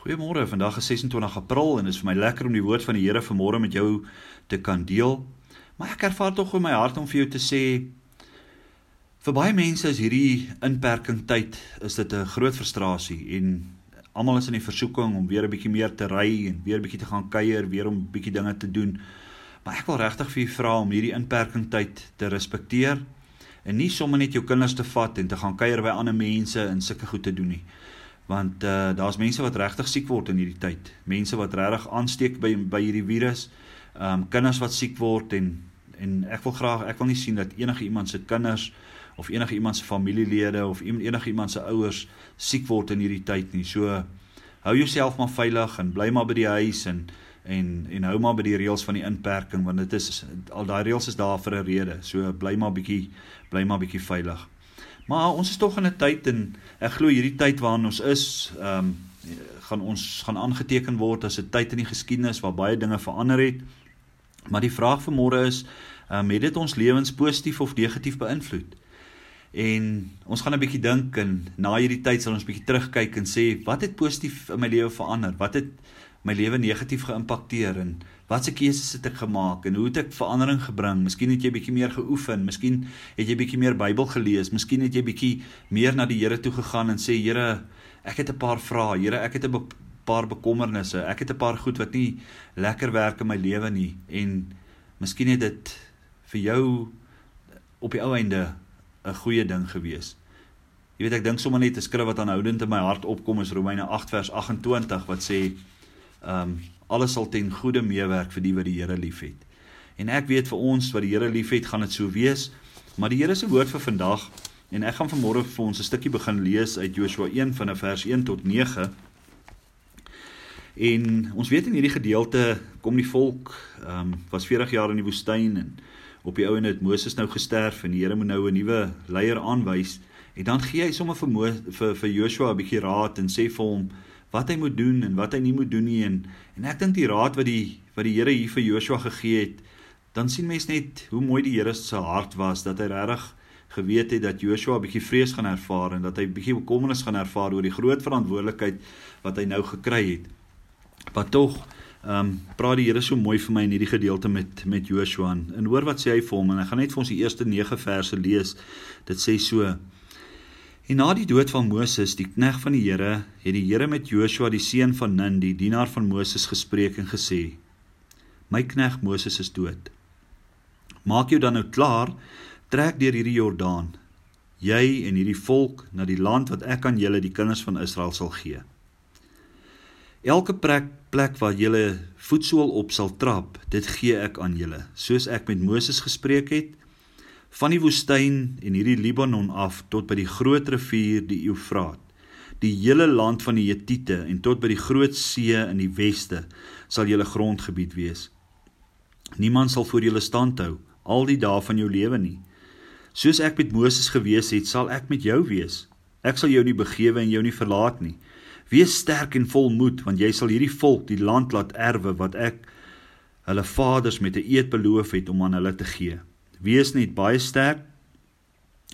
Goeiemôre. Vandag is 26 April en dit is vir my lekker om die woord van die Here vanmôre met jou te kan deel. Maar ek ervaar tog in my hart om vir jou te sê vir baie mense is hierdie inperking tyd is dit 'n groot frustrasie en almal is in die versoeking om weer 'n bietjie meer te ry en weer 'n bietjie te gaan kuier, weer om bietjie dinge te doen. Maar ek wil regtig vir u vra om hierdie inperking tyd te respekteer en nie sommer net jou kinders te vat en te gaan kuier by ander mense en sulke goed te doen nie want uh daar's mense wat regtig siek word in hierdie tyd. Mense wat regtig aansteek by by hierdie virus. Um kinders wat siek word en en ek wil graag ek wil nie sien dat enige iemand se kinders of enige iemand se familielede of enige iemand se ouers siek word in hierdie tyd nie. So hou jouself maar veilig en bly maar by die huis en en en hou maar by die reëls van die inperking want dit is al daai reëls is daar vir 'n rede. So bly maar bietjie bly maar bietjie veilig. Maar ons is tog in 'n tyd en ek glo hierdie tyd waarin ons is, ehm um, gaan ons gaan aangeteken word as 'n tyd in die geskiedenis waar baie dinge verander het. Maar die vraag vir môre is, ehm um, het dit ons lewens positief of negatief beïnvloed? En ons gaan 'n bietjie dink en na hierdie tyd sal ons bietjie terugkyk en sê wat het positief in my lewe verander? Wat het my lewe negatief geïmpakteer en watse keuses het ek gemaak en hoe het ek verandering gebring? Miskien het jy bietjie meer geoefen, miskien het jy bietjie meer Bybel gelees, miskien het jy bietjie meer na die Here toe gegaan en sê Here, ek het 'n paar vrae. Here, ek het 'n paar bekommernisse. Ek het 'n paar goed wat nie lekker werk in my lewe nie en miskien het dit vir jou op die ou einde 'n goeie ding gewees. Jy weet ek dink sommer net 'n skrif wat aanhoudend in my hart opkom is Romeine 8 vers 28 wat sê ehm um, alles sal ten goeie meewerk vir die wat die Here liefhet. En ek weet vir ons wat die Here liefhet, gaan dit so wees. Maar die Here se woord vir vandag en ek gaan vanmôre vir ons 'n stukkie begin lees uit Joshua 1 van vers 1 tot 9. En ons weet in hierdie gedeelte kom die volk ehm um, was 40 jaar in die woestyn en op die ouene het Moses nou gesterf en die Here moet nou 'n nuwe leier aanwys. En dan gee hy sommer vir Mo, vir vir Joshua 'n bietjie raad en sê vir hom wat hy moet doen en wat hy nie moet doen nie en en ek dink die raad wat die wat die Here hier vir Joshua gegee het dan sien mens net hoe mooi die Here se hart was dat hy regtig geweet het dat Joshua 'n bietjie vrees gaan ervaar en dat hy 'n bietjie bekommernis gaan ervaar oor die groot verantwoordelikheid wat hy nou gekry het. Maar tog, ehm um, praat die Here so mooi vir my in hierdie gedeelte met met Joshua en, en hoor wat sê hy vir hom en ek gaan net vir ons die eerste 9 verse lees. Dit sê so: En na die dood van Moses, die knegg van die Here, het die Here met Joshua die seun van Nun, die dienaar van Moses gespreek en gesê: My knegg Moses is dood. Maak jou dan nou klaar, trek deur hierdie Jordaan, jy en hierdie volk na die land wat ek aan julle die kinders van Israel sal gee. Elke plek plek waar julle voetsool op sal trap, dit gee ek aan julle, soos ek met Moses gespreek het van die woestyn en hierdie Libanon af tot by die groot rivier die Eufraat. Die hele land van die Hetiete en tot by die groot see in die weste sal julle grondgebied wees. Niemand sal voor julle stand hou al die dae van jou lewe nie. Soos ek met Moses gewees het sal ek met jou wees. Ek sal jou nie begewe en jou nie verlaat nie. Wees sterk en vol moed want jy sal hierdie volk die land laat erwe wat ek hulle vaders met 'n eed beloof het om aan hulle te gee Wees net baie sterk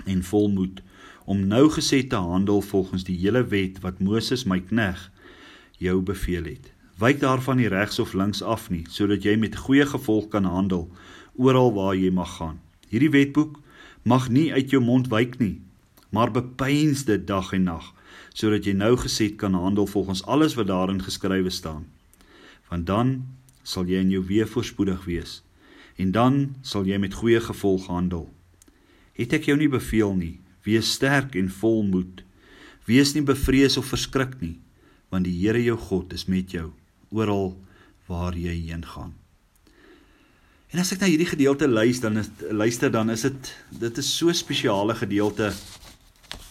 en volmoed om nou gesê te handel volgens die hele wet wat Moses my knegg jou beveel het. Wyk daarvan nie regs of links af nie, sodat jy met goeie gevolg kan handel oral waar jy mag gaan. Hierdie wetboek mag nie uit jou mond wyk nie, maar bepeins dit dag en nag, sodat jy nou gesed kan handel volgens alles wat daarin geskrywe staan. Want dan sal jy in jou weë voorspoedig wees en dan sal jy met goeie gevolg handel. Het ek jou nie beveel nie, wees sterk en vol moed. Wees nie bevrees of verskrik nie, want die Here jou God is met jou oral waar jy heen gaan. En as ek na hierdie gedeelte luister, dan is luister dan is dit dit is so spesiale gedeelte.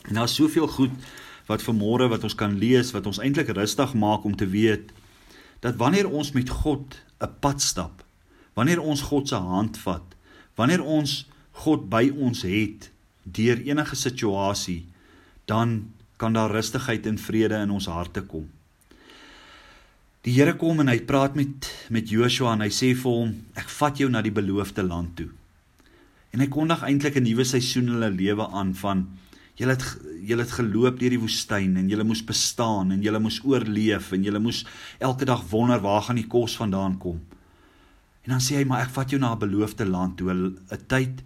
En daar's soveel goed wat vanmôre wat ons kan lees wat ons eintlik rustig maak om te weet dat wanneer ons met God 'n pad stap, wanneer ons God se hand vat, wanneer ons God by ons het deur enige situasie, dan kan daar rustigheid en vrede in ons harte kom. Die Here kom en hy praat met met Joshua en hy sê vir hom, ek vat jou na die beloofde land toe. En hy kondig eintlik 'n nuwe seisoen in hulle lewe aan van Julle het julle het geloop deur die woestyn en julle moes bestaan en julle moes oorleef en julle moes elke dag wonder waar gaan die kos vandaan kom. En dan sê hy maar ek vat jou na 'n beloofde land toe 'n tyd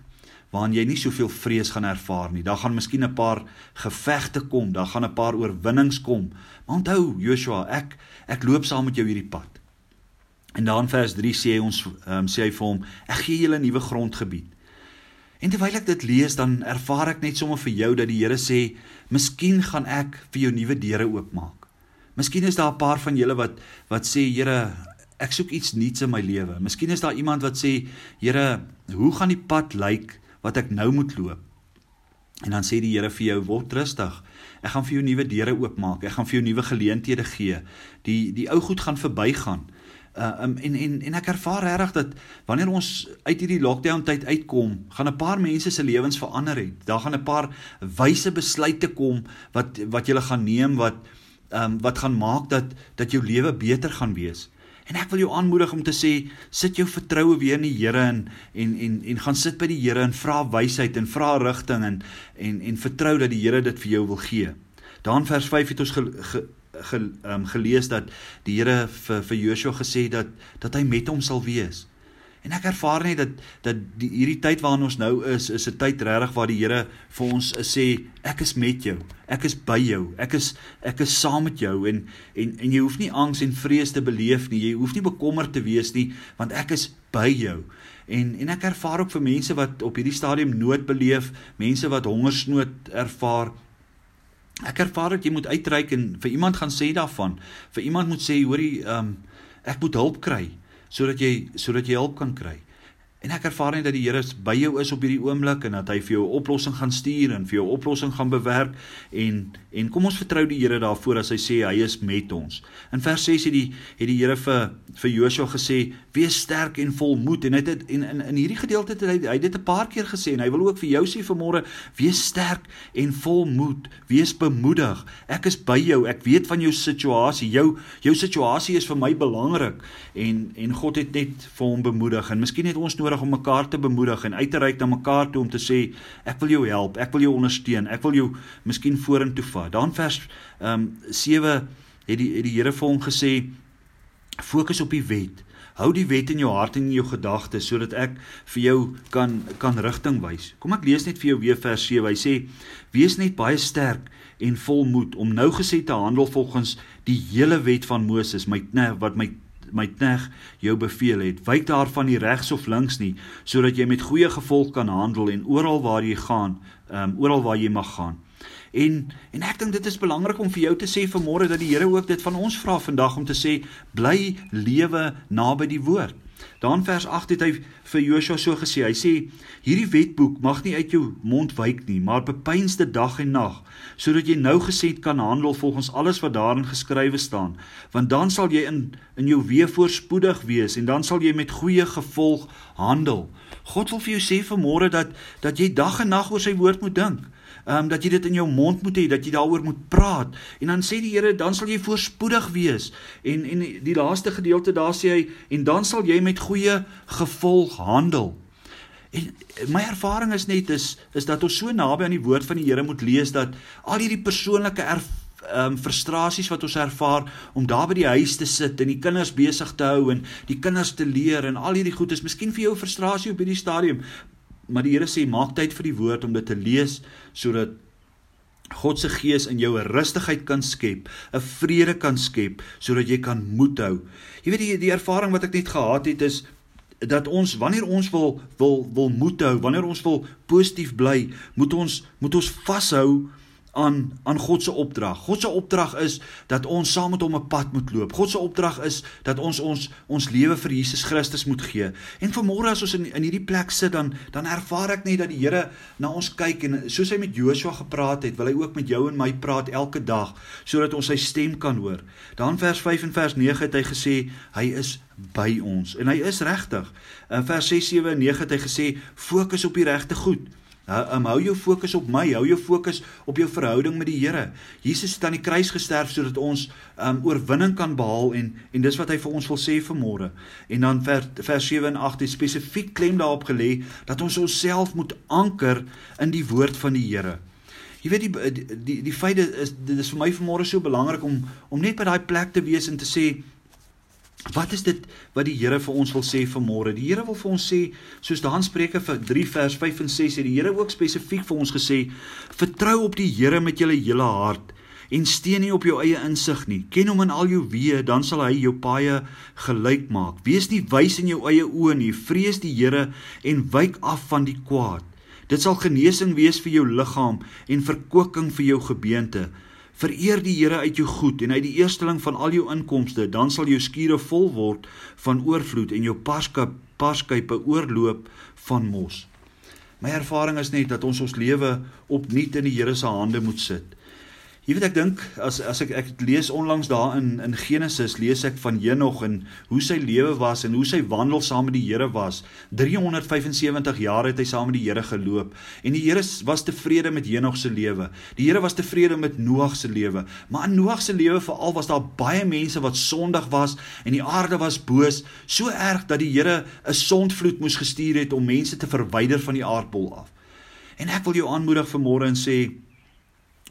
waarin jy nie soveel vrees gaan ervaar nie. Daar gaan miskien 'n paar gevegte kom, daar gaan 'n paar oorwinnings kom. Maar onthou Joshua, ek ek loop saam met jou hierdie pad. En dan vers 3 sê hy ons um, sê hy vir hom, ek gee julle 'n nuwe grondgebied. En terwyl ek dit lees, dan ervaar ek net sommer vir jou dat die Here sê, "Miskien gaan ek vir jou nuwe deure oopmaak." Miskien is daar 'n paar van julle wat wat sê, "Here, ek soek iets nuuts in my lewe." Miskien is daar iemand wat sê, "Here, hoe gaan die pad lyk wat ek nou moet loop?" En dan sê die Here vir jou, "Word rustig. Ek gaan vir jou nuwe deure oopmaak. Ek gaan vir jou nuwe geleenthede gee. Die die ou goed gaan verbygaan." Uh, um, en en en ek ervaar regtig dat wanneer ons uit hierdie lockdown tyd uitkom, gaan 'n paar mense se lewens verander het. Daar gaan 'n paar wyse besluite kom wat wat jy gaan neem wat ehm um, wat gaan maak dat dat jou lewe beter gaan wees. En ek wil jou aanmoedig om te sê, sit jou vertroue weer in die Here en en en en gaan sit by die Here en vra wysheid en vra rigting en en en vertrou dat die Here dit vir jou wil gee. Dan vers 5 het ons ge, ge, ge, um, gelees dat die Here vir vir Joshua gesê dat dat hy met hom sal wees. En ek ervaar net dat dat die, hierdie tyd waarin ons nou is, is 'n tyd regtig waar die Here vir ons sê ek is met jou. Ek is by jou. Ek is ek is saam met jou en en en jy hoef nie angs en vrees te beleef nie. Jy hoef nie bekommerd te wees nie want ek is by jou. En en ek ervaar ook vir mense wat op hierdie stadium nood beleef, mense wat hongersnood ervaar, Ek ervaar dat jy moet uitreik en vir iemand gaan sê daarvan. Vir iemand moet sê, hoorie, ehm um, ek moet hulp kry sodat jy sodat jy hulp kan kry. En ek ervaar net dat die Here by jou is op hierdie oomblik en dat hy vir jou 'n oplossing gaan stuur en vir jou 'n oplossing gaan bewerk en en kom ons vertrou die Here daarvoor as hy sê hy is met ons. In vers 6 het die het die Here vir vir Josua gesê: "Wees sterk en vol moed." En hy het en in in hierdie gedeelte het hy hy dit 'n paar keer gesê en hy wil ook vir jou sê vanmôre: "Wees sterk en vol moed. Wees bemoedig. Ek is by jou. Ek weet van jou situasie. Jou jou situasie is vir my belangrik." En en God het net vir hom bemoedig en miskien het ons nou nodig om mekaar te bemoedig en uit te reik na mekaar toe om te sê ek wil jou help, ek wil jou ondersteun, ek wil jou miskien vorentoe vat. Dan vers ehm um, 7 het die het die Here vir hom gesê fokus op die wet. Hou die wet in jou hart en in jou gedagtes sodat ek vir jou kan kan rigting wys. Kom ek lees net vir jou weer vers 7. Hy sê: "Wees net baie sterk en vol moed om nou gesê te handel volgens die hele wet van Moses, my wat my my knegg jou beveel het. Wyk daarvan nie regs of links nie, sodat jy met goeie gevolg kan handel en oral waar jy gaan, ehm um, oral waar jy mag gaan. En en ek dink dit is belangrik om vir jou te sê vanmôre dat die Here ook dit van ons vra vandag om te sê bly lewe naby die woord. Dan vers 8 het hy vir Joshua so gesê. Hy sê: "Hierdie wetboek mag nie uit jou mond wyk nie, maar bepeins dit dag en nag, sodat jy nou gesed kan handel volgens alles wat daarin geskrywe staan, want dan sal jy in in jou weë voorspoedig wees en dan sal jy met goeie gevolg handel." God wil vir jou sê vanmôre dat dat jy dag en nag oor sy woord moet dink ehm um, dat jy dit in jou mond moet hê, dat jy daaroor moet praat. En dan sê die Here, dan sal jy voorspoedig wees. En en die laaste gedeelte daar sê hy en dan sal jy met goeie gevolg handel. En my ervaring is net is is dat ons so naby aan die woord van die Here moet lees dat al hierdie persoonlike erf ehm um, frustrasies wat ons ervaar om daar by die huis te sit en die kinders besig te hou en die kinders te leer en al hierdie goed is miskien vir jou frustrasie op hierdie stadium maar die Here sê maak tyd vir die woord om dit te lees sodat God se gees in jou 'n rustigheid kan skep, 'n vrede kan skep sodat jy kan moed hou. Jy weet die die ervaring wat ek net gehad het is dat ons wanneer ons wil wil wil moed hou, wanneer ons wil positief bly, moet ons moet ons vashou aan aan God se opdrag. God se opdrag is dat ons saam met hom 'n pad moet loop. God se opdrag is dat ons ons ons lewe vir Jesus Christus moet gee. En vanmôre as ons in in hierdie plek sit dan dan ervaar ek net dat die Here na ons kyk en soos hy met Joshua gepraat het, wil hy ook met jou en my praat elke dag sodat ons sy stem kan hoor. Dan vers 5 en vers 9 het hy gesê hy is by ons en hy is regtig. In vers 6, 7 en 9 het hy gesê fokus op die regte goed. Um, hou jou fokus op my, hou jou fokus op jou verhouding met die Here. Jesus het aan die kruis gesterf sodat ons um oorwinning kan behaal en en dis wat hy vir ons wil sê vanmôre. En dan vers vers 7 en 8 het spesifiek klem daarop gelê dat ons onsself moet anker in die woord van die Here. Jy weet die die die, die feit is dit is vir my vanmôre so belangrik om om net by daai plek te wees en te sê Wat is dit wat die Here vir ons wil sê vanmôre? Die Here wil vir ons sê, soos Dan Spreuke vir 3 vers 5 en 6 het die Here ook spesifiek vir ons gesê, vertrou op die Here met jou hele hart en steun nie op jou eie insig nie. Ken hom in al jou weë, dan sal hy jou paaie gelyk maak. Wees nie wys in jou eie oë nie. Vrees die Here en wyk af van die kwaad. Dit sal genesing wees vir jou liggaam en verkwikking vir jou gebeente. Vereer die Here uit jou goed en uit die eersteling van al jou inkomste, dan sal jou skure vol word van oorvloed en jou paskap paskype oorloop van mos. My ervaring is net dat ons ons lewe opnuut in die Here se hande moet sit. Jy weet ek dink as as ek ek lees onlangs daar in in Genesis lees ek van Henog en hoe sy lewe was en hoe sy wandel saam met die Here was. 375 jaar het hy saam met die Here geloop en die Here was tevrede met Henog se lewe. Die Here was tevrede met Noag se lewe. Maar in Noag se lewe veral was daar baie mense wat sondig was en die aarde was boos, so erg dat die Here 'n sondvloed moes gestuur het om mense te verwyder van die aardbol af. En ek wil jou aanmoedig vanmôre en sê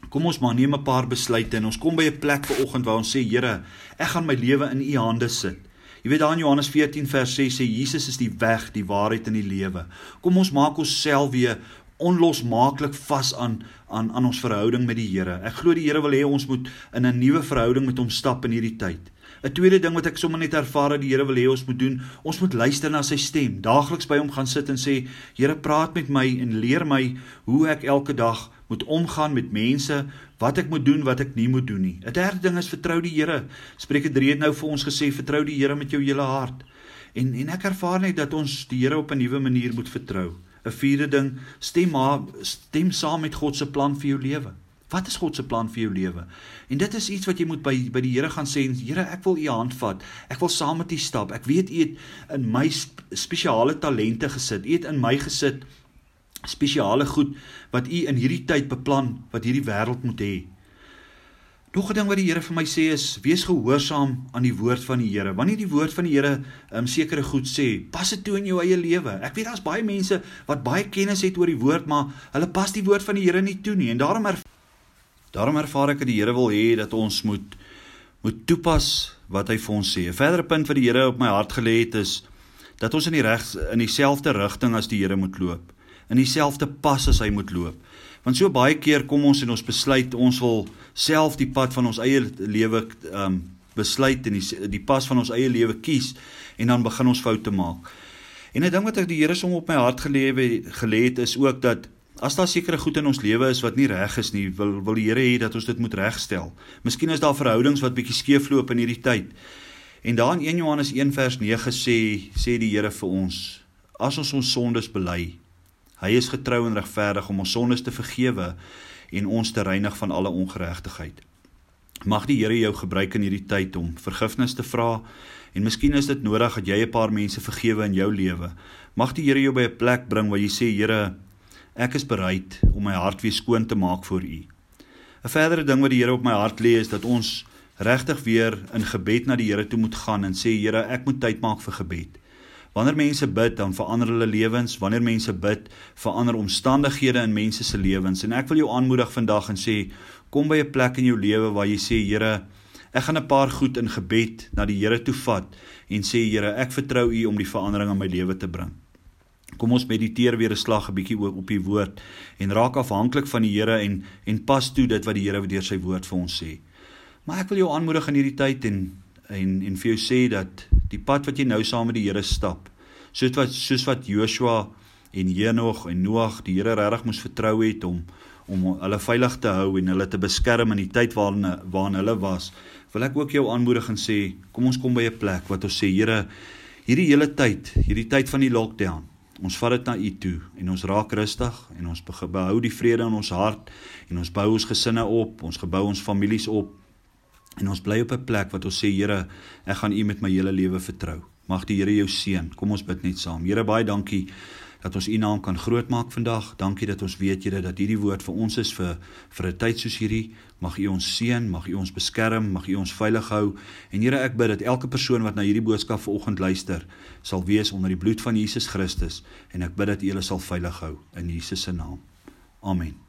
Kom ons maar neem 'n paar besluite en ons kom by 'n plek vanoggend waar ons sê Here, ek gaan my lewe in U hande sit. Jy weet daar in Johannes 14 vers 6 sê Jesus is die weg, die waarheid en die lewe. Kom ons maak onsself weer onlosmaaklik vas aan aan aan ons verhouding met die Here. Ek glo die Here wil hê ons moet in 'n nuwe verhouding met hom stap in hierdie tyd. 'n Tweede ding wat ek sommer net ervaar dat die Here wil hê ons moet doen, ons moet luister na sy stem. Daagliks by hom gaan sit en sê, Here, praat met my en leer my hoe ek elke dag moet omgaan met mense, wat ek moet doen, wat ek nie moet doen nie. 'n Derde ding is vertrou die Here. Spreuke 3 het nou vir ons gesê vertrou die Here met jou hele hart. En en ek ervaar net dat ons die Here op 'n nuwe manier moet vertrou. 'n Vierde ding, stem maar stem saam met God se plan vir jou lewe. Wat is God se plan vir jou lewe? En dit is iets wat jy moet by by die Here gaan sê, Here, ek wil u hand vat. Ek wil saam met u stap. Ek weet u het in my spesiale talente gesit. U het in my gesit spesiale goed wat u in hierdie tyd beplan wat hierdie wêreld moet hê. Nog 'n ding wat die Here vir my sê is wees gehoorsaam aan die woord van die Here. Wanneer die woord van die Here um, sekere goed sê, pas dit toe in jou eie lewe. Ek weet daar's baie mense wat baie kennis het oor die woord, maar hulle pas die woord van die Here nie toe nie en daarom daarom ervaar ek dat die Here wil hê dat ons moet moet toepas wat hy vir ons sê. 'n Verdere punt wat die Here op my hart gelê het is dat ons in die reg in dieselfde rigting as die Here moet loop in dieselfde pas as hy moet loop. Want so baie keer kom ons en ons besluit ons wil self die pad van ons eie lewe ehm um, besluit en die, die pas van ons eie lewe kies en dan begin ons foute maak. En 'n ding wat ek die Here som op my hart gelewe gelê het is ook dat as daar sekere goed in ons lewe is wat nie reg is nie, wil wil die Here hê dat ons dit moet regstel. Miskien is daar verhoudings wat bietjie skeefloop in hierdie tyd. En daar in 1 Johannes 1 vers 9 sê sê die Here vir ons as ons ons sondes bely Hy is getrou en regverdig om ons sondes te vergewe en ons te reinig van alle ongeregtigheid. Mag die Here jou gebruik in hierdie tyd om vergifnis te vra en miskien is dit nodig dat jy 'n paar mense vergewe in jou lewe. Mag die Here jou by 'n plek bring waar jy sê Here, ek is bereid om my hart weer skoon te maak vir U. 'n Verdere ding wat die Here op my hart lê is dat ons regtig weer in gebed na die Here toe moet gaan en sê Here, ek moet tyd maak vir gebed. Wanneer mense bid, dan verander hulle lewens. Wanneer mense bid, verander omstandighede in mense se lewens. En ek wil jou aanmoedig vandag en sê, kom by 'n plek in jou lewe waar jy sê, Here, ek gaan 'n paar goed in gebed na die Here toe vat en sê, Here, ek vertrou U om die verandering in my lewe te bring. Kom ons mediteer weer 'n slag 'n bietjie op U woord en raak afhanklik van die Here en en pas toe dit wat die Here deur sy woord vir ons sê. Maar ek wil jou aanmoedig in hierdie tyd en en en vir jou sê dat die pad wat jy nou saam met die Here stap, soos wat soos wat Joshua en Henog en Noag die Here regtig moes vertrou het om om hulle veilig te hou en hulle te beskerm in die tyd waarin waarin hulle was, wil ek ook jou aanmoedig en sê, kom ons kom by 'n plek wat ons sê Here, hierdie hele tyd, hierdie tyd van die lockdown, ons vat dit na U toe en ons raak rustig en ons behou die vrede in ons hart en ons bou ons gesinne op, ons gebou ons families op En ons bly op 'n plek wat ons sê Here, ek gaan U met my hele lewe vertrou. Mag die Here jou seën. Kom ons bid net saam. Here, baie dankie dat ons U naam kan grootmaak vandag. Dankie dat ons weet Here dat hierdie woord vir ons is vir vir 'n tyd soos hierdie. Mag U ons seën, mag U ons beskerm, mag U ons veilig hou. En Here, ek bid dat elke persoon wat na hierdie boodskap vanoggend luister, sal wees onder die bloed van Jesus Christus en ek bid dat U hulle sal veilig hou in Jesus se naam. Amen.